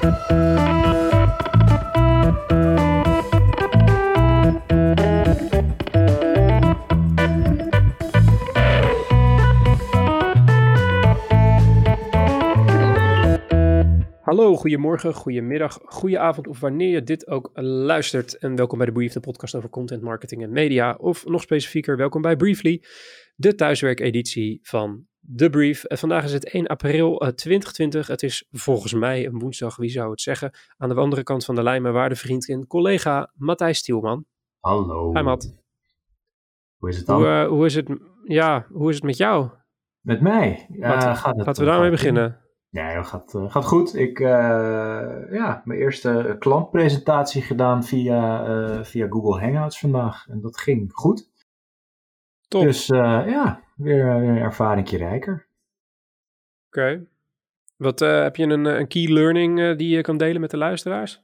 Hallo, goedemorgen, goedemiddag, goedenavond of wanneer je dit ook luistert. En welkom bij de Brief, de podcast over content marketing en media. Of nog specifieker, welkom bij Briefly, de thuiswerkeditie van The Brief. En vandaag is het 1 april 2020. Het is volgens mij een woensdag, wie zou het zeggen. Aan de andere kant van de lijn mijn waardevriend en collega Matthijs Stielman. Hallo. Hi Matt. Hoe is het dan? Hoe, uh, hoe, is het, ja, hoe is het met jou? Met mij? Uh, gaat het, laten we daarmee beginnen. Nee, dat gaat, gaat goed. Ik uh, ja, mijn eerste klantpresentatie gedaan via, via Google Hangouts vandaag. En dat ging goed. Top. Dus ja, weer, weer een ervaringje rijker. Oké. Okay. Wat heb je een, een key learning die je kan delen met de luisteraars?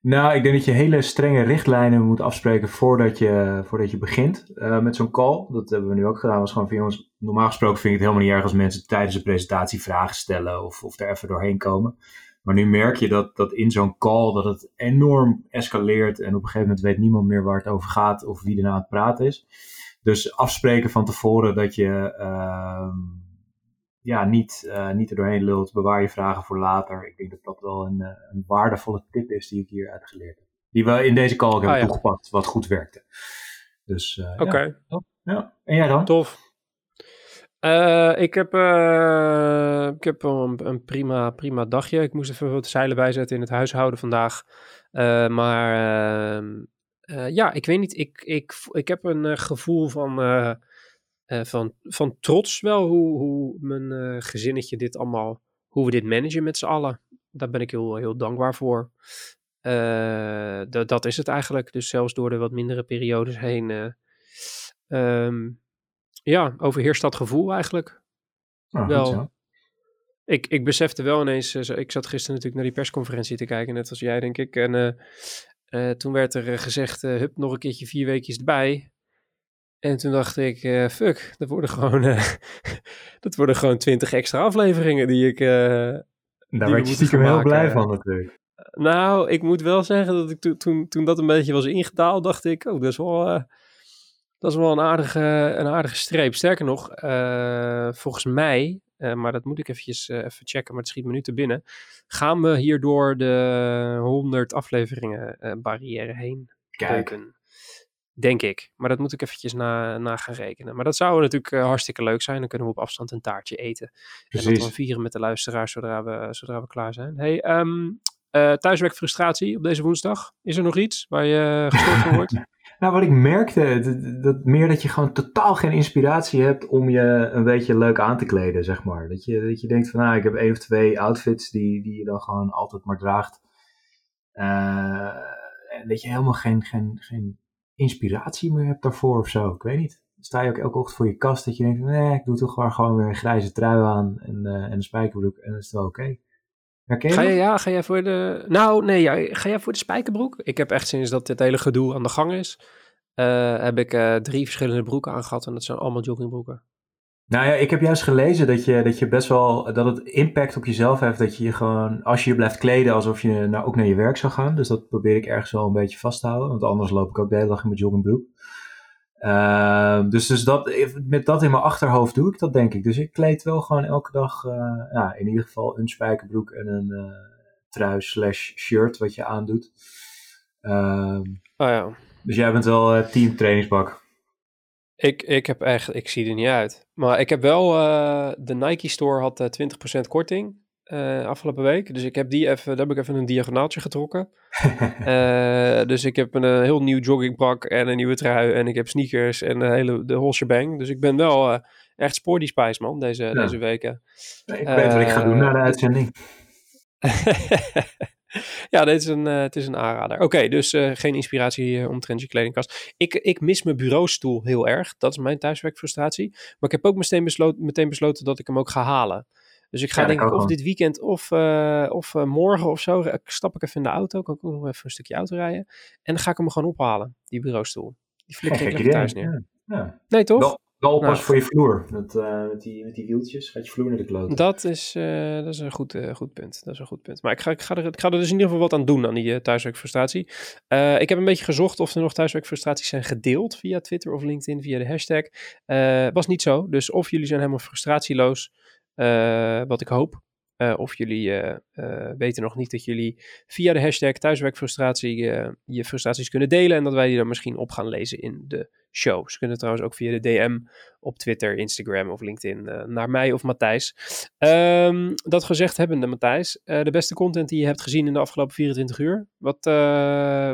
Nou, ik denk dat je hele strenge richtlijnen moet afspreken voordat je, voordat je begint uh, met zo'n call. Dat hebben we nu ook gedaan. Was gewoon van jongens, normaal gesproken vind ik het helemaal niet erg als mensen tijdens de presentatie vragen stellen of, of er even doorheen komen. Maar nu merk je dat, dat in zo'n call dat het enorm escaleert en op een gegeven moment weet niemand meer waar het over gaat of wie er nou aan het praten is. Dus afspreken van tevoren dat je uh, ja, niet, uh, niet er doorheen lult, bewaar je vragen voor later. Ik denk dat dat wel een, uh, een waardevolle tip is die ik hier uitgeleerd heb. Die we in deze call hebben ah, ja. toegepast, wat goed werkte. Dus uh, Oké. Okay. Ja. ja. En jij dan? Tof. ik heb, ik heb een, een, prima, prima dagje. Ik moest even wat zeilen bijzetten in het huishouden vandaag. maar ehm, ja, ik weet niet. Ik, ik, ik heb een gevoel van uh, van, van trots wel hoe, hoe mijn gezinnetje dit allemaal, hoe we dit managen met z'n allen. Daar ben ik heel, heel dankbaar voor. Dat is het eigenlijk. Dus zelfs door de wat mindere periodes heen. Um, ja, overheerst dat gevoel eigenlijk. Oh, wel. Ik, ik besefte wel ineens, ik zat gisteren natuurlijk naar die persconferentie te kijken, net als jij denk ik. En toen werd er gezegd, hup, nog een keertje vier weekjes erbij. En toen dacht ik, uh, fuck, dat worden gewoon, dat worden gewoon twintig extra afleveringen die ik. Daar werd je stiekem heel blij van natuurlijk. Nou, ik moet wel zeggen dat ik to toen, toen dat een beetje was ingedaald, dacht ik, oh, dat is wel, dat is wel een, aardige, een aardige streep. Sterker nog, volgens mij, maar dat moet ik eventjes even checken, maar het schiet me nu te binnen, gaan we hierdoor de 100 afleveringen barrière heen kijken. Denk ik. Maar dat moet ik eventjes na, na gaan rekenen. Maar dat zou natuurlijk hartstikke leuk zijn. Dan kunnen we op afstand een taartje eten. Precies. En dat dan vieren met de luisteraars zodra we, zodra we klaar zijn. Hey, um, thuiswerkfrustratie op deze woensdag. Is er nog iets waar je gestoord van wordt? nou, wat ik merkte, dat, dat, meer dat je gewoon totaal geen inspiratie hebt om je een beetje leuk aan te kleden, zeg maar. Dat je, dat je denkt van, nou, ik heb één of twee outfits die, die je dan gewoon altijd maar draagt. Uh, en dat je helemaal geen, geen, geen inspiratie meer hebt daarvoor of zo. Ik weet niet. Sta je ook elke ochtend voor je kast dat je denkt, nee, ik doe toch gewoon weer een grijze trui aan en, uh, en een spijkerbroek en dan is wel oké. Ga je, ja, ga jij voor de... Nou, nee, ja, ga jij voor de spijkerbroek? Ik heb echt sinds dat dit hele gedoe aan de gang is, uh, heb ik uh, drie verschillende broeken aangehad en dat zijn allemaal joggingbroeken. Nou ja, ik heb juist gelezen dat je, dat je best wel, dat het impact op jezelf heeft dat je je gewoon, als je je blijft kleden alsof je nou ook naar je werk zou gaan. Dus dat probeer ik ergens wel een beetje vast te houden, want anders loop ik ook de hele dag in mijn joggingbroek. Uh, dus dus dat, met dat in mijn achterhoofd doe ik dat denk ik. Dus ik kleed wel gewoon elke dag, uh, ja, in ieder geval een spijkerbroek en een uh, trui slash shirt wat je aandoet. Uh, oh ja. Dus jij bent wel uh, team trainingspak. Ik, ik heb echt, ik zie er niet uit. Maar ik heb wel, de Nike Store had uh, 20% korting uh, afgelopen week. Dus ik heb die even, daar heb ik even een diagonaaltje getrokken. dus ik heb een, heel nieuw joggingpak en een nieuwe trui. En ik heb sneakers en de hele de whole shebang. Dus ik ben wel echt sporty spice man, deze, ja. deze weken. ik weet wat ik ga doen na de uitzending. ja, dit is een, het is een aanrader. Oké, dus geen inspiratie omtrent je kledingkast. Ik, ik mis mijn bureaustoel heel erg. Dat is mijn thuiswerkfrustratie. Maar ik heb ook meteen meteen besloten dat ik hem ook ga halen. Dus ik ga ja, denk ik of dit weekend of, of morgen of zo, stap ik even in de auto. Kan ik ook nog even een stukje auto rijden. En dan ga ik hem gewoon ophalen, die bureaustoel. Die flikker ik thuis neer. Ja. Ja. Nee, toch? Wel, Wel nou, voor je vloer. Met, uh, met, die, met die wieltjes gaat je vloer naar de kloot. Dat is, dat is een goed, goed punt. Dat is een goed punt. Maar ik ga, ik, ga er, ik ga er dus in ieder geval wat aan doen aan die thuiswerkfrustratie. ik heb een beetje gezocht of er nog thuiswerkfrustraties zijn gedeeld via Twitter of LinkedIn via de hashtag. was niet zo. Dus of jullie zijn helemaal frustratieloos, wat ik hoop. Uh, of jullie uh, weten nog niet dat jullie via de hashtag thuiswerkfrustratie je frustraties kunnen delen. En dat wij die dan misschien op gaan lezen in de show. Ze kunnen trouwens ook via de DM op Twitter, Instagram of LinkedIn naar mij of Matthijs. Um, dat gezegd hebbende, Matthijs, de beste content die je hebt gezien in de afgelopen 24 uur. Wat,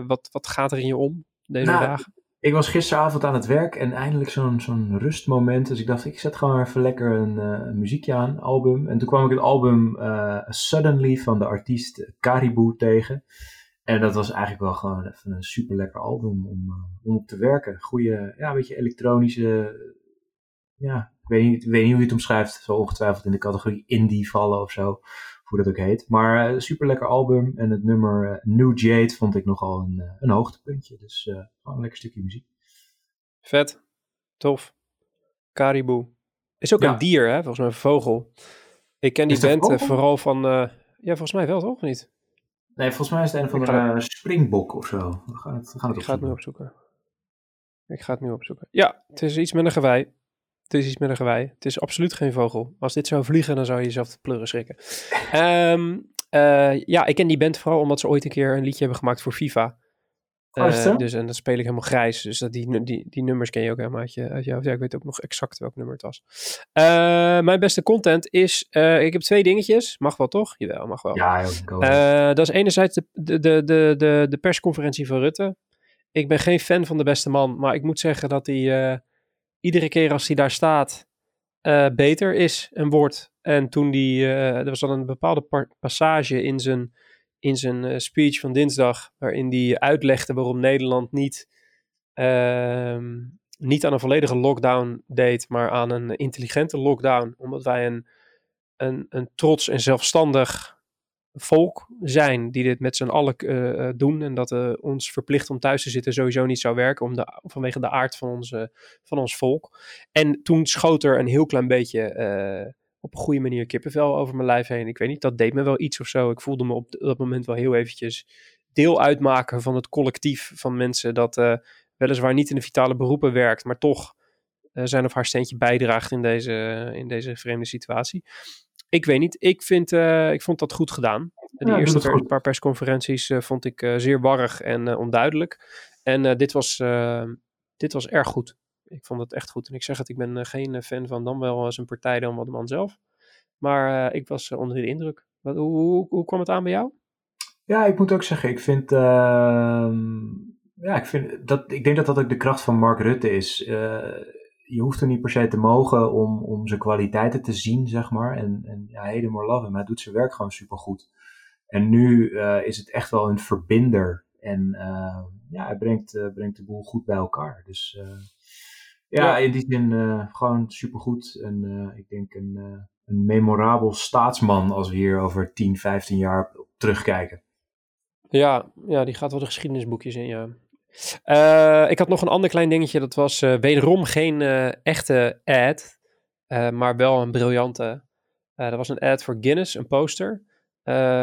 wat, wat gaat er in je om deze nou, dagen? Ik was gisteravond aan het werk en eindelijk zo'n rustmoment. Dus ik dacht, ik zet gewoon even lekker een, uh, muziekje aan, album. En toen kwam ik het album uh, Suddenly van de artiest Caribou tegen. En dat was eigenlijk wel gewoon even een super lekker album om, uh, om op te werken. Goede, ja, een beetje elektronische, ja, ik weet niet, ik weet niet hoe je het omschrijft. Zo ongetwijfeld in de categorie indie vallen of zo hoe dat ook heet. Maar uh, super lekker album. En het nummer uh, New Jade vond ik nogal een, uh, een hoogtepuntje. Dus gewoon een lekker stukje muziek. Vet. Tof. Caribou. Is ook een dier, hè? Volgens mij een vogel. Ik ken die band vooral van... ja, volgens mij wel, toch? Niet? Nee, volgens mij is het een van de springbok of zo. We gaan het, we gaan het Ik ga het nu opzoeken. Ik ga het nu opzoeken. Ja, het is iets met een gewei. Het is iets met een gewei. Het is absoluut geen vogel. Als dit zou vliegen, dan zou je jezelf te pleuren schrikken. um, uh, ja, ik ken die band vooral omdat ze ooit een keer een liedje hebben gemaakt voor FIFA. Uh, dus en dat speel ik helemaal grijs. Dus dat die, die, die nummers ken je ook helemaal uit je, uit je Ja, ik weet ook nog exact welk nummer het was. Uh, mijn beste content is... ik heb twee dingetjes. Mag wel, toch? Jawel, mag wel. Ja, dat is enerzijds de, de, de, de, de persconferentie van Rutte. Ik ben geen fan van de beste man. Maar ik moet zeggen dat hij iedere keer als hij daar staat uh, beter is en wordt. En toen die, uh, er was dan een bepaalde passage in zijn, in zijn uh, speech van dinsdag, waarin hij uitlegde waarom Nederland niet, ehm, niet aan een volledige lockdown deed, maar aan een intelligente lockdown. Omdat wij een, een, een trots en zelfstandig volk zijn die dit met z'n allen uh, doen. En dat uh, ons verplicht om thuis te zitten sowieso niet zou werken om de, vanwege de aard van, onze, van ons volk. En toen schoot er een heel klein beetje op een goede manier kippenvel over mijn lijf heen. Ik weet niet, dat deed me wel iets of zo. Ik voelde me op dat moment wel heel eventjes deel uitmaken van het collectief van mensen dat weliswaar niet in de vitale beroepen werkt, maar toch zijn of haar steentje bijdraagt in deze, in deze vreemde situatie ik weet niet. Ik, vind, uh, ik vond dat goed gedaan. De ja, eerste per, paar persconferenties uh, vond ik uh, zeer warrig en onduidelijk. En dit, was, dit was erg goed. Ik vond het echt goed. En ik zeg het, ik ben geen fan van dan wel zijn partij dan wat de man zelf. Maar ik was onder de indruk. Wat, hoe, hoe, hoe, kwam het aan bij jou? Ja, ik moet ook zeggen, ik vind, ehm, ja, ik vind dat, ik denk dat dat ook de kracht van Mark Rutte is je hoeft er niet per se te mogen om, om zijn kwaliteiten te zien, zeg maar. En, en ja, helemaal love hem. Hij doet zijn werk gewoon supergoed. En nu uh, is het echt wel een verbinder. En uh, ja, hij brengt, uh, brengt de boel goed bij elkaar. Dus ja, ja, in die zin gewoon supergoed. En ik denk een, een memorabel staatsman als we hier over 10, 15 jaar terugkijken. Ja, ja, die gaat wel de geschiedenisboekjes in, ja. Uh, ik had nog een ander klein dingetje. Dat was uh, wederom geen uh, echte ad, maar wel een briljante. dat was een ad voor Guinness, een poster.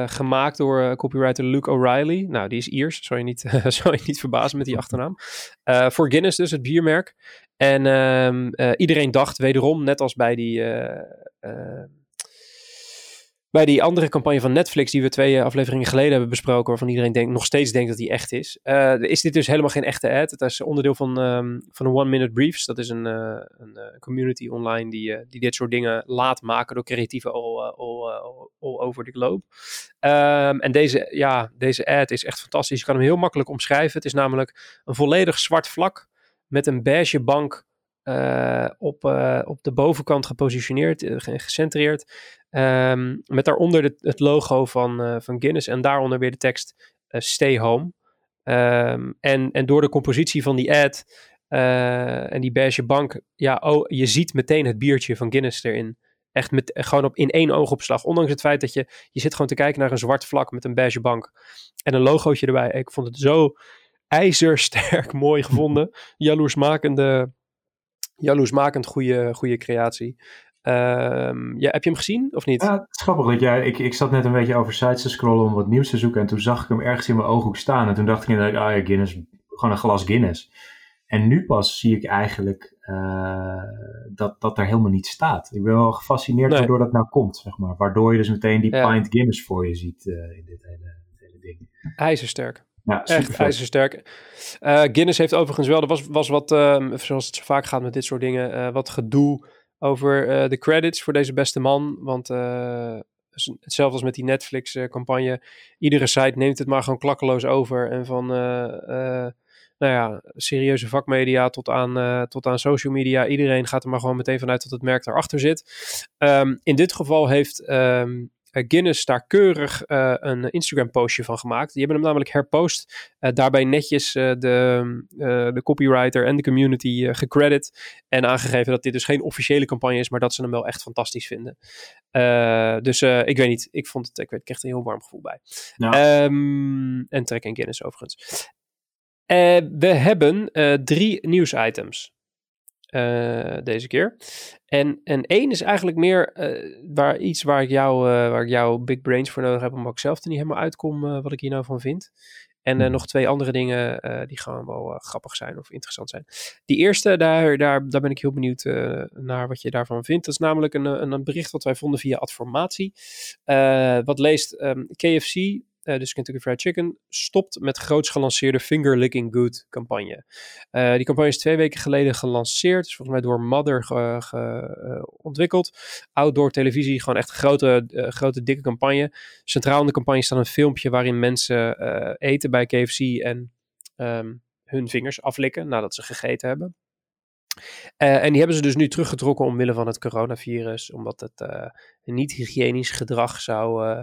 gemaakt door copywriter Luke O'Reilly. Nou, die is Iers, zou je niet, zou je niet verbazen met die achternaam. voor Guinness dus, het biermerk. En ehm, iedereen dacht wederom, net als bij die bij die andere campagne van Netflix, die we twee eh, afleveringen geleden hebben besproken, waarvan iedereen denkt, nog steeds denkt dat die echt is, uh, is dit dus helemaal geen echte ad. Het is onderdeel van, um, van de One Minute Briefs. Dat is een, uh, een community online die, die dit soort dingen laat maken door creatieven all, over the globe. Um, en deze, ja, deze ad is echt fantastisch. Je kan hem heel makkelijk omschrijven. Het is namelijk een volledig zwart vlak met een beige bank op, op de bovenkant gepositioneerd, gecentreerd. Um, met daaronder de, het logo van, van Guinness en daaronder weer de tekst Stay Home. Um, en, en door de compositie van die ad en die beige bank, ja, oh, je ziet meteen het biertje van Guinness erin. Echt met, gewoon op, in één oogopslag. Ondanks het feit dat je, je zit gewoon te kijken naar een zwart vlak met een beige bank. En een logootje erbij. Ik vond het zo ijzersterk mooi gevonden. Jaloersmakende Jaloersmakend goede, goede creatie. Ehm, ja, heb je hem gezien of niet? Ja, het is grappig dat jij, ik, ik zat net een beetje over sites te scrollen om wat nieuws te zoeken en toen zag ik hem ergens in mijn ooghoek staan en toen dacht ik inderdaad, ah ja, Guinness, gewoon een glas Guinness. En nu pas zie ik eigenlijk uh, dat dat er helemaal niet staat. Ik ben wel gefascineerd nee. waardoor dat nou komt, zeg maar. Waardoor je dus meteen die ja. pint Guinness voor je ziet uh, in dit hele, hele ding. IJzersterk. Ja, Echt ijzersterk. Uh, Guinness heeft overigens wel, er was, was wat, uh, zoals het zo vaak gaat met dit soort dingen, wat gedoe over de credits voor deze beste man. Want hetzelfde als met die Netflix-campagne. Iedere site neemt het maar gewoon klakkeloos over. En van nou ja, serieuze vakmedia tot aan, tot aan social media. Iedereen gaat er maar gewoon meteen vanuit dat het merk daarachter zit. Um, in dit geval heeft um, Guinness daar keurig uh, een Instagram postje van gemaakt. Die hebben hem namelijk herpost. Uh, daarbij netjes de, de copywriter en de community gecredit. En aangegeven dat dit dus geen officiële campagne is, maar dat ze hem wel echt fantastisch vinden. dus ik weet niet, ik vond het, ik, weet, ik kreeg er een heel warm gevoel bij. Um, en Trek en Guinness overigens. Uh, we hebben uh, drie nieuwsitems uh, deze keer. En, en één is eigenlijk meer waar, iets waar ik, jou, waar ik jou big brains voor nodig heb, omdat ik zelf er niet helemaal uitkom wat ik hier nou van vind. En nog twee andere dingen die gewoon wel grappig zijn of interessant zijn. Die eerste, daar, daar, daar ben ik heel benieuwd naar wat je daarvan vindt. Dat is namelijk een, een bericht wat wij vonden via Adformatie. wat leest um, ehm, KFC uh, dus Kentucky Fried Chicken, stopt met groots gelanceerde Finger Licking Good campagne. Uh, die campagne is twee weken geleden gelanceerd. Is volgens mij door Mother ge, uh, ontwikkeld. Outdoor televisie, gewoon echt grote, grote dikke campagne. Centraal in de campagne staat een filmpje waarin mensen eten bij KFC en um, hun vingers aflikken nadat ze gegeten hebben. En die hebben ze dus nu teruggetrokken omwille van het coronavirus, omdat het niet hygiënisch gedrag zou,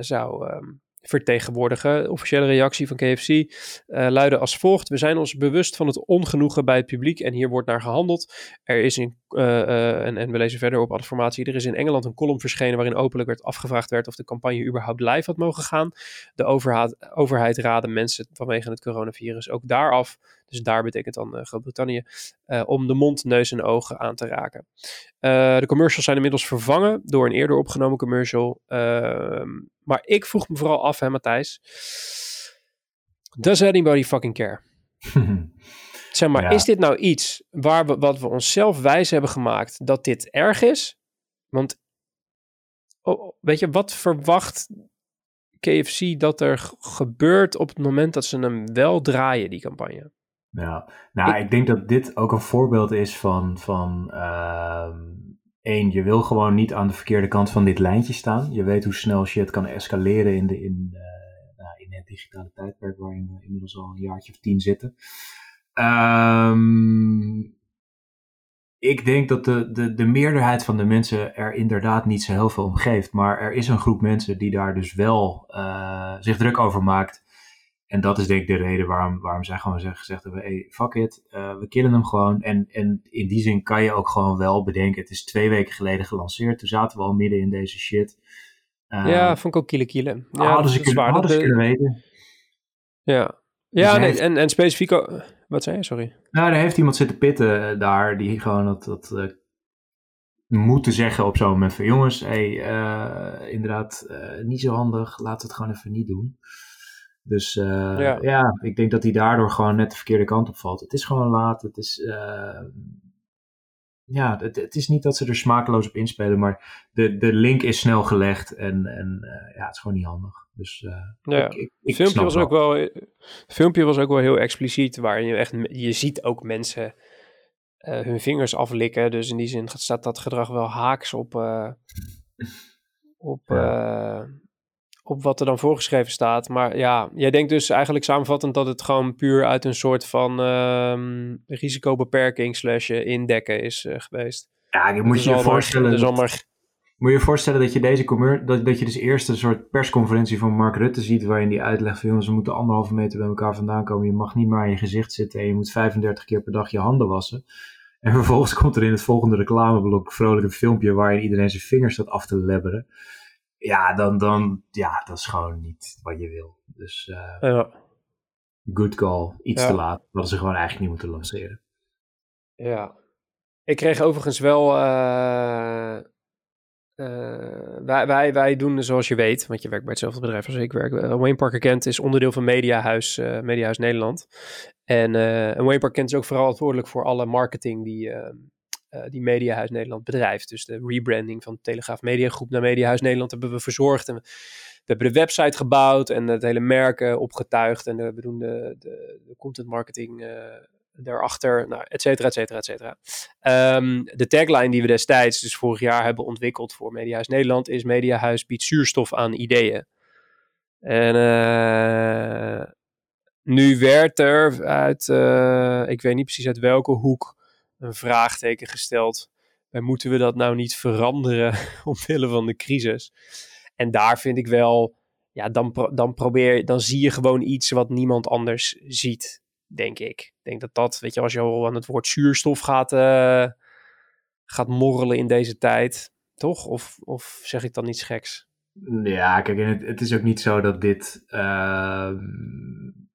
zou um, vertegenwoordigen. officiële reactie van KFC uh, eh, luidde als volgt. We zijn ons bewust van het ongenoegen bij het publiek en hier wordt naar gehandeld. Er is in, uh, uh, en, en, we lezen verder op informatie, er is in Engeland een column verschenen waarin openlijk werd afgevraagd werd of de campagne überhaupt live had mogen gaan. De overheid, overheid raadde mensen vanwege het coronavirus ook daar af dus daar betekent dan uh, Groot-Brittannië, uh, om de mond, neus en ogen aan te raken. Uh, de commercials zijn inmiddels vervangen door een eerder opgenomen commercial. Ehm, maar ik vroeg me vooral af, hè Matthijs. Does anybody fucking care? zeg maar, ja. is dit nou iets waar we, wat we onszelf wijs hebben gemaakt dat dit erg is? Want, oh, weet je, wat verwacht KFC dat er gebeurt op het moment dat ze hem wel draaien, die campagne? Ja, nou, ik, ik denk dat dit ook een voorbeeld is van, van uh, één, je wil gewoon niet aan de verkeerde kant van dit lijntje staan. Je weet hoe snel shit kan escaleren in, de, in, uh, nou, in het digitale tijdperk waarin we inmiddels al een jaartje of tien zitten. Um, ik denk dat de, de, de meerderheid van de mensen er inderdaad niet zo heel veel om geeft. Maar er is een groep mensen die daar dus wel uh, zich druk over maakt. En dat is denk ik de reden waarom, waarom zij gewoon gezegd hebben, hey, fuck it, uh, we killen hem gewoon. En, en in die zin kan je ook gewoon wel bedenken, het is twee weken geleden gelanceerd, toen zaten we al midden in deze shit. Uh, ja, vond ik ook kielen kielen. Ja, hadden ze, kunnen, hadden ze kunnen weten. Ja, ja dus nee, en, en specifiek, wat zei je, sorry? Nou, er heeft iemand zitten pitten uh, daar, die gewoon dat, dat moeten zeggen op zo'n moment van, jongens, hey, inderdaad, niet zo handig, laten we het gewoon even niet doen. Dus uh, ja. ja. ik denk dat hij daardoor gewoon net de verkeerde kant op valt. Het is gewoon laat. Het is, uh, ja, het, het, is niet dat ze er smakeloos op inspelen, maar de, de link is snel gelegd en, en uh, ja, het is gewoon niet handig. Dus ja. ik, ik, ik filmpje was ook wel, het filmpje was ook wel heel expliciet, waarin je echt, je ziet ook mensen hun vingers aflikken. Dus in die zin staat dat gedrag wel haaks op, op ja op wat er dan voorgeschreven staat. Maar ja, jij denkt dus eigenlijk samenvattend dat het gewoon puur uit een soort van uh, risicobeperking slash eh, indekken is uh, geweest. Ja, je moet je je voorstellen. Maar. Moet je je voorstellen dat je deze commer dat, dat je dus eerst een soort persconferentie van Mark Rutte ziet, waarin die uitlegt van jongens, we moeten anderhalve meter bij elkaar vandaan komen. Je mag niet maar in je gezicht zitten en je moet 35 keer per dag je handen wassen. En vervolgens komt er in het volgende reclameblok vrolijk een filmpje waarin iedereen zijn vingers staat af te lebberen ja, dan, dan, ja, dat is gewoon niet wat je wil. Dus uh, ja. good call, iets ja. te laat. Dat ze gewoon eigenlijk niet moeten lanceren. Ja, Ik kreeg overigens wel. Uh, wij, wij, wij doen zoals je weet, want je werkt bij hetzelfde bedrijf als ik werk. Wayne Parker Kent is onderdeel van Mediahuis, Mediahuis Nederland. En, en Wayne Parker Kent is ook vooral verantwoordelijk voor alle marketing die, die Mediahuis Nederland bedrijft. Dus de rebranding van Telegraaf Mediagroep naar Mediahuis Nederland hebben we verzorgd. En we, hebben de website gebouwd en het hele merk opgetuigd. En we doen de, de, content marketing daarachter, nou, et cetera, et cetera, et cetera. Ehm, de tagline die we destijds, dus vorig jaar, hebben ontwikkeld voor Mediahuis Nederland, is Mediahuis biedt zuurstof aan ideeën. En nu werd er uit, ik weet niet precies uit welke hoek, een vraagteken gesteld. En moeten we dat nou niet veranderen omwille van de crisis? En daar vind ik wel, ja, dan, dan probeer, dan zie je gewoon iets wat niemand anders ziet denk ik. Ik denk dat dat, weet je, als je al aan het woord zuurstof gaat, uh, gaat morrelen in deze tijd, toch? Of, of zeg ik dan niets geks? Ja, kijk, het, het is ook niet zo dat dit een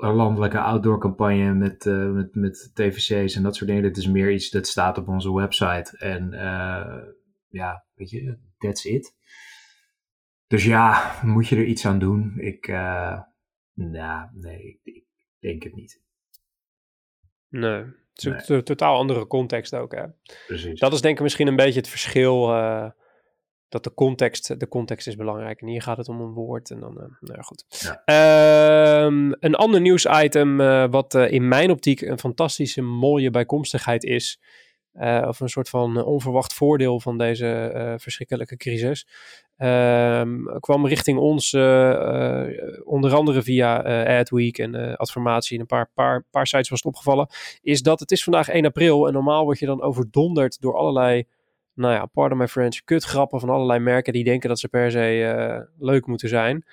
landelijke outdoor campagne met, uh, met, met TVC's en dat soort dingen. Dit is meer iets dat staat op onze website. En uh, ja, weet je, that's it. Dus ja, moet je er iets aan doen? Ik, nou, nee, ik, denk het niet. Nee, het is een totaal andere context ook. Hè? Precies. Dat is denk ik misschien een beetje het verschil. Dat de context, de context is belangrijk. En hier gaat het om een woord. En dan, uh, nou ja, goed. Ja. Um, een ander nieuwsitem, uh, wat in mijn optiek een fantastische mooie bijkomstigheid is. Of een soort van onverwacht voordeel van deze verschrikkelijke crisis. Uh, kwam richting ons onder andere via Adweek en Adformatie en een paar, paar, paar sites was het opgevallen. Is dat het is vandaag 1 april en normaal word je dan overdonderd door allerlei, nou ja, pardon my French, kutgrappen van allerlei merken die denken dat ze per se leuk moeten zijn.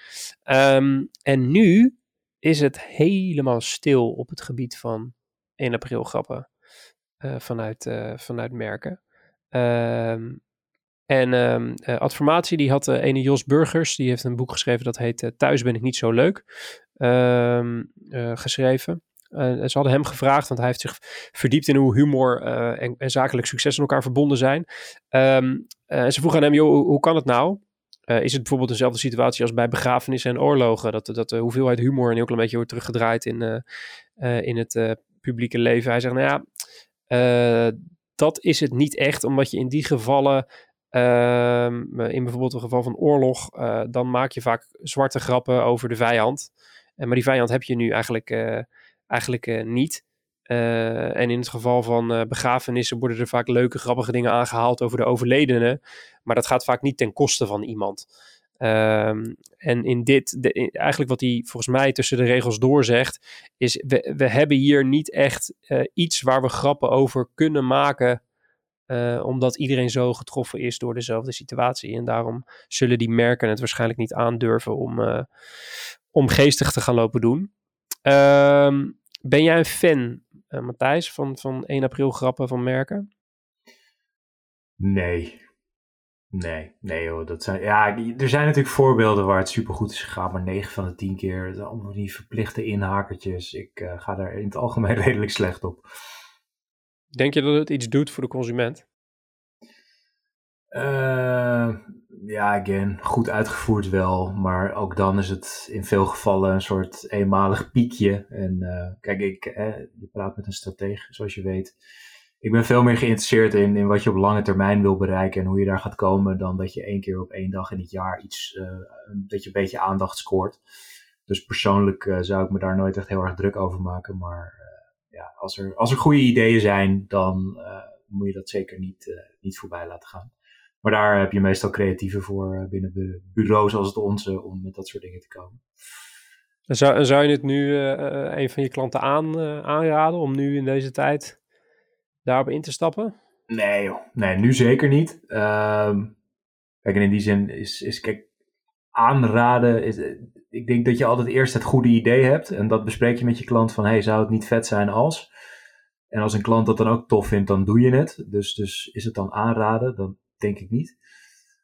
Um, en nu is het helemaal stil op het gebied van 1 april grappen. Uh, vanuit, uh, vanuit merken. Um, en uh, Adformatie, die had ene Jos Burgers, die heeft een boek geschreven dat heet Thuis ben ik niet zo leuk, geschreven. Ze hadden hem gevraagd, want hij heeft zich verdiept in hoe humor en, en, zakelijk succes aan elkaar verbonden zijn. en ze vroegen aan hem, joh, hoe, kan het nou? is het bijvoorbeeld dezelfde situatie als bij begrafenissen en oorlogen? Dat, dat de hoeveelheid humor een heel klein beetje wordt teruggedraaid in, in het publieke leven. Hij zegt, nou ja, dat is het niet echt, omdat je in die gevallen, uh, in bijvoorbeeld een geval van oorlog, dan maak je vaak zwarte grappen over de vijand. maar die vijand heb je nu eigenlijk, eigenlijk niet. en in het geval van begrafenissen worden er vaak leuke, grappige dingen aangehaald over de overledene. Maar dat gaat vaak niet ten koste van iemand. Um, en in dit, de, eigenlijk wat hij volgens mij tussen de regels doorzegt, is we, we hebben hier niet echt iets waar we grappen over kunnen maken, omdat iedereen zo getroffen is door dezelfde situatie. En daarom zullen die merken het waarschijnlijk niet aandurven om, om geestig te gaan lopen doen. Um, ben jij een fan, Matthijs, van, van 1 april grappen van merken? Nee, Nee, nee hoor. Dat zijn, ja, er zijn natuurlijk voorbeelden waar het supergoed is gegaan, maar 9 van de 10 keer, allemaal die verplichte inhakertjes. Ik uh, ga daar in het algemeen redelijk slecht op. Denk je dat het iets doet voor de consument? Uh, ja, again, goed uitgevoerd wel, maar ook dan is het in veel gevallen een soort eenmalig piekje. En uh, kijk, ik, eh, je praat met een stratege, zoals je weet ik ben veel meer geïnteresseerd in, in wat je op lange termijn wil bereiken en hoe je daar gaat komen, dan dat je één keer op één dag in het jaar iets, dat je een beetje aandacht scoort. Dus persoonlijk zou ik me daar nooit echt heel erg druk over maken. Maar ja, als er, als er goede ideeën zijn, dan moet je dat zeker niet, niet voorbij laten gaan. Maar daar heb je meestal creatieven voor binnen de bureaus als het onze om met dat soort dingen te komen. Zou, zou je het nu een van je klanten aan, aanraden om nu in deze tijd daarop in te stappen? Nee, joh. nee nu zeker niet. Um, kijk, en in die zin is, is kijk, aanraden. Is, ik denk dat je altijd eerst het goede idee hebt. En dat bespreek je met je klant van: hey, zou het niet vet zijn als? En als een klant dat dan ook tof vindt, dan doe je het. Dus, dus is het dan aanraden? Dan denk ik niet.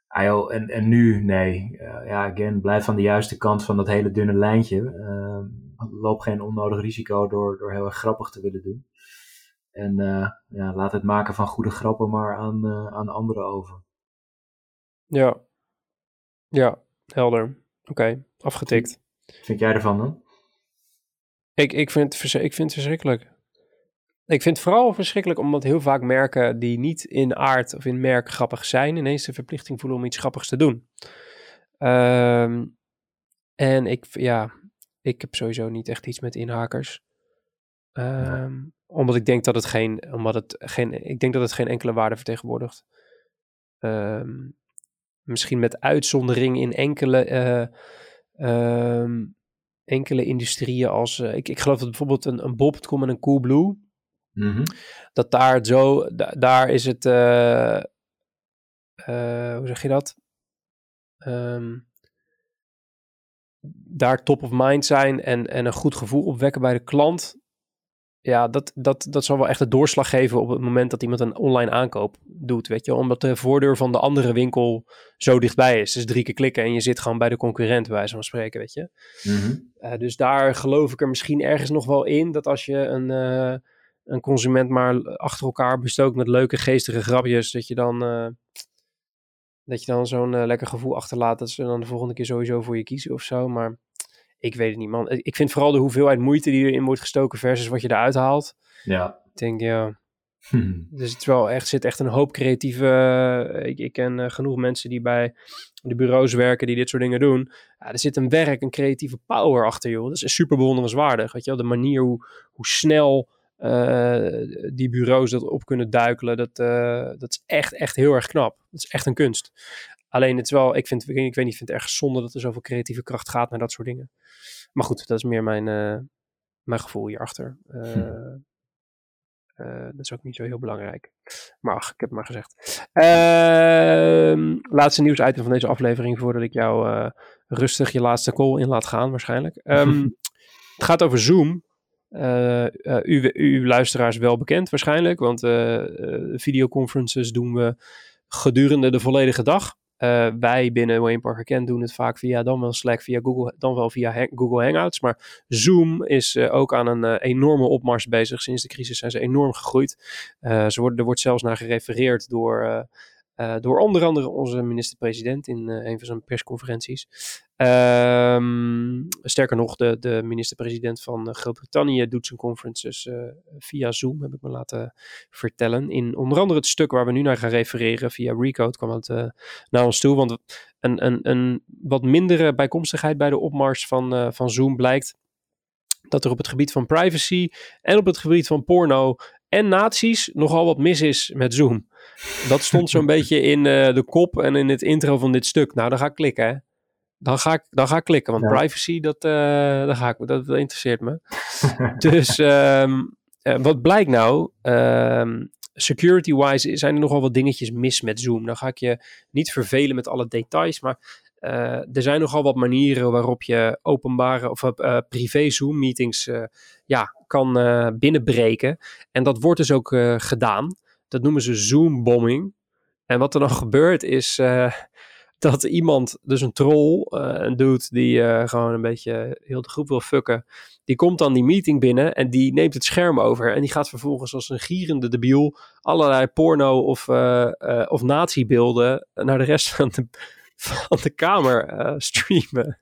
Ah, en, en nu, nee. Uh, ja, again, blijf aan de juiste kant van dat hele dunne lijntje. Uh, loop geen onnodig risico door, door heel erg grappig te willen doen. En ja, laat het maken van goede grappen maar aan, aan anderen over. Ja, ja, helder. Oké, afgetikt. Vind jij ervan dan? Ik, ik, vind ik vind het verschrikkelijk. Ik vind het vooral verschrikkelijk omdat heel vaak merken die niet in aard of in merk grappig zijn, ineens de verplichting voelen om iets grappigs te doen. Ehm, en ik, ja, ik heb sowieso niet echt iets met inhakers. Ehm, omdat ik denk dat het geen, omdat het geen, ik denk dat het geen enkele waarde vertegenwoordigt. Ehm, misschien met uitzondering in enkele, uh, enkele industrieën als, uh, ik, ik geloof dat bijvoorbeeld een, een Bob.com en een Coolblue, mm dat daar zo, daar is het, uh, hoe zeg je dat? Um, daar top of mind zijn en, en een goed gevoel opwekken bij de klant ja, dat, dat, dat zal wel echt de doorslag geven op het moment dat iemand een online aankoop doet, weet je. Omdat de voordeur van de andere winkel zo dichtbij is. Dus drie keer klikken en je zit gewoon bij de concurrent, bij wijze van spreken, weet je. Mhm. Eh, dus daar geloof ik er misschien ergens nog wel in, dat als je een, een consument maar achter elkaar bestookt met leuke, geestige grapjes, dat je dan... Uh, dat je dan zo'n lekker gevoel achterlaat dat ze dan de volgende keer sowieso voor je kiezen of zo. Maar ik weet het niet, man. Ik vind vooral de hoeveelheid moeite die erin wordt gestoken versus wat je eruit haalt. Ja. Ik denk, ja. Dus het is wel echt, zit echt een hoop creatieve. Uh, ik, ik, ken genoeg mensen die bij de bureaus werken die dit soort dingen doen. Ja, er zit een werk, een creatieve power achter, joh. Dat is super bewonderenswaardig. Weet je wel, de manier hoe, hoe snel uh, die bureaus dat op kunnen duikelen, dat, dat is echt, echt heel erg knap. Dat is echt een kunst. Alleen het is wel, ik vind, ik weet niet, ik vind het erg zonde dat er zoveel creatieve kracht gaat naar dat soort dingen. Maar goed, dat is meer mijn, uh, mijn gevoel hierachter. Uh, uh, dat is ook niet zo heel belangrijk. Maar ach, ik heb het maar gezegd. Ehm, laatste nieuwsitem van deze aflevering voordat ik jou rustig je laatste call in laat gaan waarschijnlijk. Um, het gaat over Zoom. Uh, uh, u, luisteraars wel bekend waarschijnlijk, want uh, videoconferences doen we gedurende de volledige dag. Wij binnen Wayne Parker Kent doen het vaak via dan wel Slack, via Google, dan wel via Google Hangouts. Maar Zoom is ook aan een enorme opmars bezig. Sinds de crisis zijn ze enorm gegroeid. ze worden, er wordt zelfs naar gerefereerd door uh, door onder andere onze minister-president in uh, een van zijn persconferenties. Um, sterker nog, de, de minister-president van eh, Groot-Brittannië doet zijn conferences via Zoom, heb ik me laten vertellen. In onder andere het stuk waar we nu naar gaan refereren, via Recode, kwam het naar ons toe. Want een, een, een wat mindere bijkomstigheid bij de opmars van, van Zoom blijkt dat er op het gebied van privacy en op het gebied van porno en nazi's nogal wat mis is met Zoom. Dat stond zo'n beetje in uh, de kop en in het intro van dit stuk. Nou, dan ga ik klikken, hè. Dan ga ik, dan ga ik klikken, want ja. privacy, dat, uh, dat, ga ik, dat, dat interesseert me. dus um, uh, wat blijkt nou? Um, Security-wise zijn er nogal wat dingetjes mis met Zoom. Dan ga ik je niet vervelen met alle details, maar er zijn nogal wat manieren waarop je openbare of uh, privé Zoom meetings uh, ja, kan binnenbreken. En dat wordt dus ook gedaan. Dat noemen ze Zoom-bombing. En wat er dan gebeurt is dat iemand, dus een troll, een dude die gewoon een beetje heel de groep wil fucken, die komt dan die meeting binnen en die neemt het scherm over. En die gaat vervolgens als een gierende debiel allerlei porno of, of natiebeelden naar de rest van de van de kamer uh, streamen.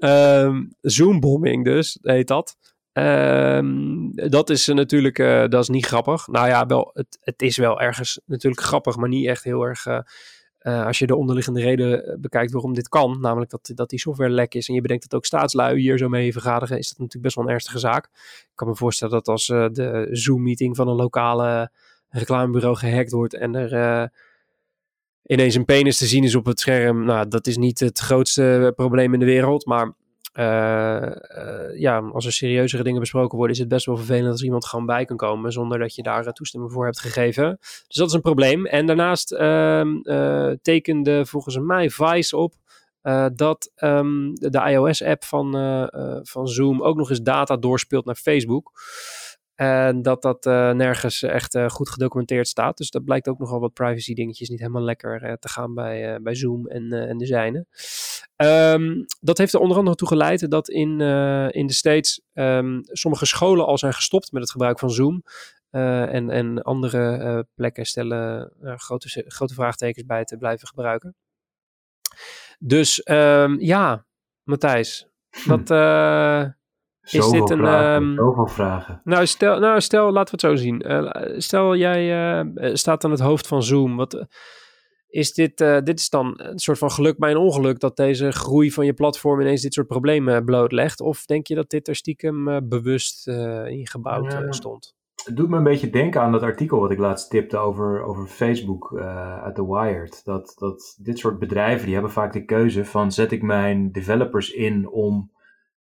um, Zoombombing dus, heet dat. Um, dat is natuurlijk, uh, dat is niet grappig. Nou ja, wel, het, het is wel ergens natuurlijk grappig, maar niet echt heel erg... Uh, als je de onderliggende reden bekijkt waarom dit kan, namelijk dat, dat die software lek is en je bedenkt dat ook staatslui hier zo mee vergaderen, is dat natuurlijk best wel een ernstige zaak. Ik kan me voorstellen dat als de Zoom-meeting van een lokale reclamebureau gehackt wordt en er ineens een penis te zien is op het scherm. Nou, dat is niet het grootste probleem in de wereld. Maar uh, uh, ja, als er serieuzere dingen besproken worden, is het best wel vervelend als iemand gewoon bij kan komen zonder dat je daar toestemming voor hebt gegeven. Dus dat is een probleem. En daarnaast uh, tekende volgens mij Vice op dat de, de iOS-app van, van Zoom ook nog eens data doorspeelt naar Facebook. En dat dat nergens echt goed gedocumenteerd staat. Dus dat blijkt ook nogal wat privacy dingetjes niet helemaal lekker te gaan bij, bij Zoom en, en de zijne. Um, dat heeft er onder andere toe geleid dat in, in de States um, sommige scholen al zijn gestopt met het gebruik van Zoom. En, en andere plekken stellen grote, grote vraagtekens bij te blijven gebruiken. Dus um, ja, Matthijs, wat is dit een... Vragen, um, zoveel vragen. Nou stel, nou, stel, laten we het zo zien. stel, jij staat aan het hoofd van Zoom. Wat, is dit, dit is dan een soort van geluk bij een ongeluk dat deze groei van je platform ineens dit soort problemen blootlegt? Of denk je dat dit er stiekem bewust ingebouwd ja. stond? Het doet me een beetje denken aan dat artikel wat ik laatst tipte over, over Facebook uit The Wired. Dat, dat dit soort bedrijven die hebben vaak de keuze van zet ik mijn developers in om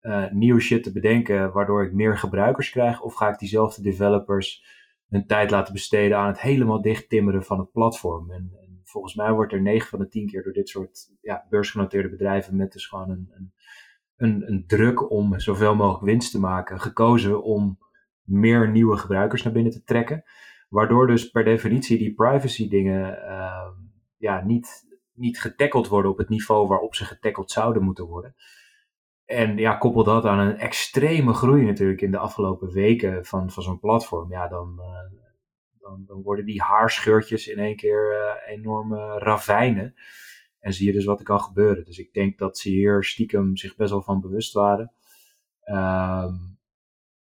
uh, nieuwe shit te bedenken waardoor ik meer gebruikers krijg. Of ga ik diezelfde developers hun tijd laten besteden aan het helemaal dichttimmeren van het platform. En, en volgens mij wordt er 9 van de 10 keer door dit soort ja, beursgenoteerde bedrijven met dus gewoon een, een, een, een druk om zoveel mogelijk winst te maken gekozen om meer nieuwe gebruikers naar binnen te trekken. Waardoor dus per definitie die privacy dingen uh, ja, niet, niet getackeld worden op het niveau waarop ze getackeld zouden moeten worden. En ja, koppel dat aan een extreme groei natuurlijk in de afgelopen weken van, van zo'n platform. Ja, dan, uh, dan, dan, worden die haarscheurtjes in één keer uh, enorme ravijnen. En zie je dus wat er kan gebeuren. Dus ik denk dat ze hier stiekem zich best wel van bewust waren. Uh,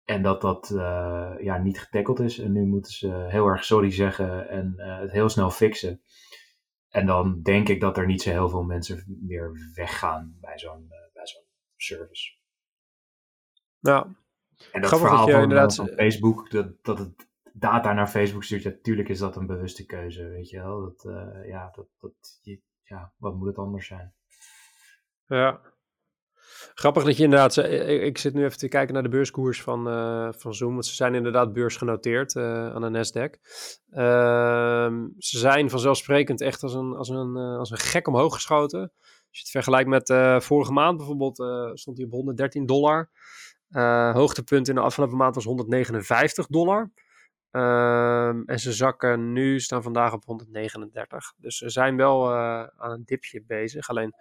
en dat dat uh, ja, niet getackled is. En nu moeten ze heel erg sorry zeggen en het heel snel fixen. En dan denk ik dat er niet zo heel veel mensen meer weggaan bij zo'n service. Ja. En dat Grappig verhaal dat van, inderdaad... van, Facebook, dat, dat het data naar Facebook stuurt, natuurlijk is dat een bewuste keuze, weet je wel. Dat, ja, dat, dat, ja, wat moet het anders zijn? Ja, Grappig dat je inderdaad, ik zit nu even te kijken naar de beurskoers van, uh, van Zoom, want ze zijn inderdaad beursgenoteerd uh, aan de Nasdaq. Uh, ze zijn vanzelfsprekend echt als een, als, een, als een gek omhoog geschoten. Je het vergelijkt met vorige maand bijvoorbeeld, stond hij op 113 dollar. hoogtepunt in de afgelopen maand was 159 dollar. Ehm, en ze zakken nu, staan vandaag op 139. Dus ze zijn wel aan een dipje bezig. Alleen,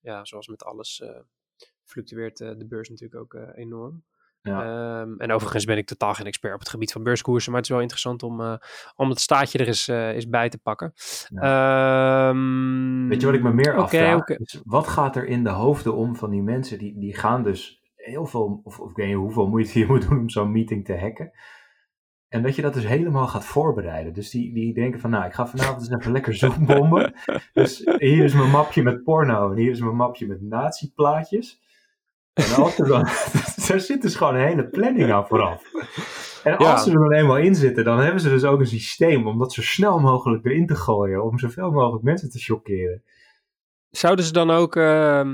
ja, zoals met alles fluctueert eh, de beurs natuurlijk ook eh, enorm. Ja. Um, en overigens ben ik totaal geen expert op het gebied van beurskoersen, maar het is wel interessant om, uh, om het staatje er eens, uh, eens bij te pakken. Ja. Um, Weet je wat ik me meer okay, afvraag? Okay. Wat gaat er in de hoofden om van die mensen die, die gaan dus heel veel, of, of ik weet niet hoeveel moeite je moet doen om zo'n meeting te hacken. En dat je dat dus helemaal gaat voorbereiden. Dus die, die denken van, nou, ik ga vanavond eens even lekker zoombommen. dus hier is mijn mapje met porno en hier is mijn mapje met nazi-plaatjes. En als er dan, daar zit dus gewoon een hele planning aan vooraf. En als ze er dan eenmaal in zitten, dan hebben ze dus ook een systeem om dat zo snel mogelijk erin te gooien, om zoveel mogelijk mensen te chockeren. Zouden ze dan ook, uh,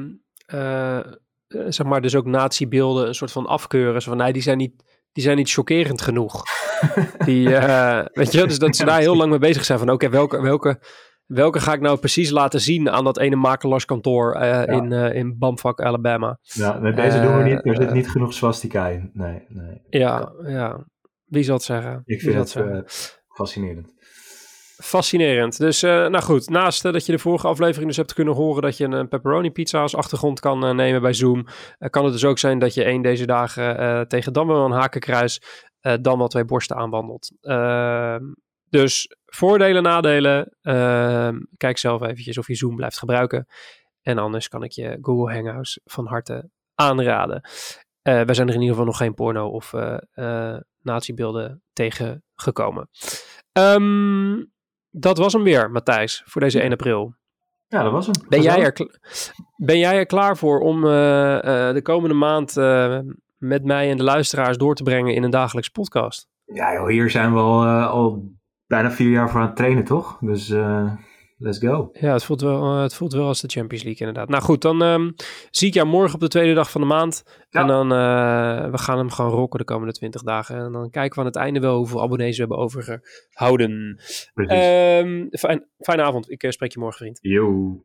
uh, zeg maar, dus ook natiebeelden een soort van afkeuren? Zo van, nee, die zijn niet, die zijn niet chockerend genoeg. die, uh, weet je, dus dat ze daar heel lang mee bezig zijn van, oké, welke, welke welke ga ik nou precies laten zien aan dat ene makelaarskantoor uh, in, uh, in Bamfak, Alabama? Ja, deze doen we niet. Er zit niet genoeg swastika in. Nee, nee. Ja, ja. Wie zal het zeggen? Ik vind het fascinerend. Fascinerend. Dus nou goed, naast dat je de vorige aflevering dus hebt kunnen horen dat je een pepperoni pizza als achtergrond kan nemen bij Zoom, kan het dus ook zijn dat je één deze dagen tegen dan wel een hakenkruis, dan wel twee borsten aanwandelt. Ehm, dus voordelen, nadelen. Uh, kijk zelf eventjes of je Zoom blijft gebruiken. En anders kan ik je Google Hangouts van harte aanraden. Uh, wij zijn er in ieder geval nog geen porno of uh, uh, natiebeelden tegengekomen. Um, dat was hem weer, Matthijs, voor deze 1 april. Ja, dat was hem. Ben, jij, er, ben jij er klaar voor om de komende maand met mij en de luisteraars door te brengen in een dagelijks podcast? Ja, joh, hier zijn we al, al bijna vier jaar voor aan het trainen, toch? Dus uh, let's go. Ja, het voelt, wel, uh, het voelt wel als de Champions League inderdaad. Nou goed, dan um, zie ik jou morgen op de tweede dag van de maand. Ja. En dan uh, we gaan hem gewoon rocken de komende 20 dagen. En dan kijken we aan het einde wel hoeveel abonnees we hebben overgehouden. Um, fijn, fijne avond. Ik spreek je morgen, vriend. Yo.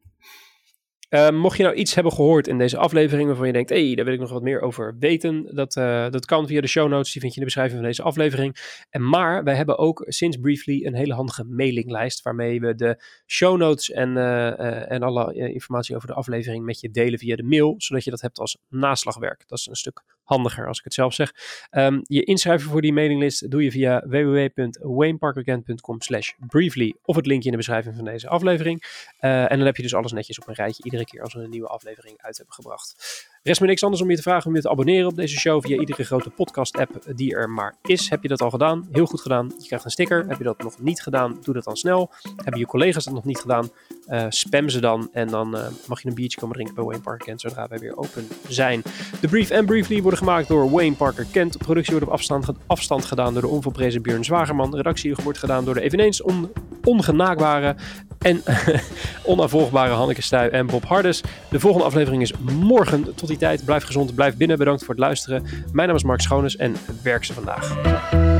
Uh, mocht je nou iets hebben gehoord in deze aflevering waarvan je denkt, hé, hey, daar wil ik nog wat meer over weten, dat, uh, dat kan via de show notes, die vind je in de beschrijving van deze aflevering. En maar wij hebben ook sinds Briefly een hele handige mailinglijst waarmee we de show notes en, uh, en alle informatie over de aflevering met je delen via de mail, zodat je dat hebt als naslagwerk. Dat is een stuk handiger als ik het zelf zeg. Um, je inschrijven voor die mailinglist doe je via www.wayneparkerkent.com slash briefly of het linkje in de beschrijving van deze aflevering. en dan heb je dus alles netjes op een rijtje keer als we een nieuwe aflevering uit hebben gebracht. Rest me niks anders om je te vragen om je te abonneren op deze show via iedere grote podcast-app die er maar is. Heb je dat al gedaan? Heel goed gedaan. Je krijgt een sticker. Heb je dat nog niet gedaan? Doe dat dan snel. Hebben je collega's dat nog niet gedaan? Uh, spam ze dan en dan uh, mag je een biertje komen drinken bij Wayne Parker Kent zodra wij weer open zijn. De Brief en Briefly worden gemaakt door Wayne Parker Kent. Productie wordt op afstand, afstand gedaan door de onvolprezen Björn Zwagerman. De redactie wordt gedaan door de eveneens on, ongenaakbare en onafvolgbare Hanneke Stuy en Bob Hardes. De volgende aflevering is morgen. Tot die tijd, blijf gezond, blijf binnen. Bedankt voor het luisteren. Mijn naam is Mark Schoones en werk ze vandaag.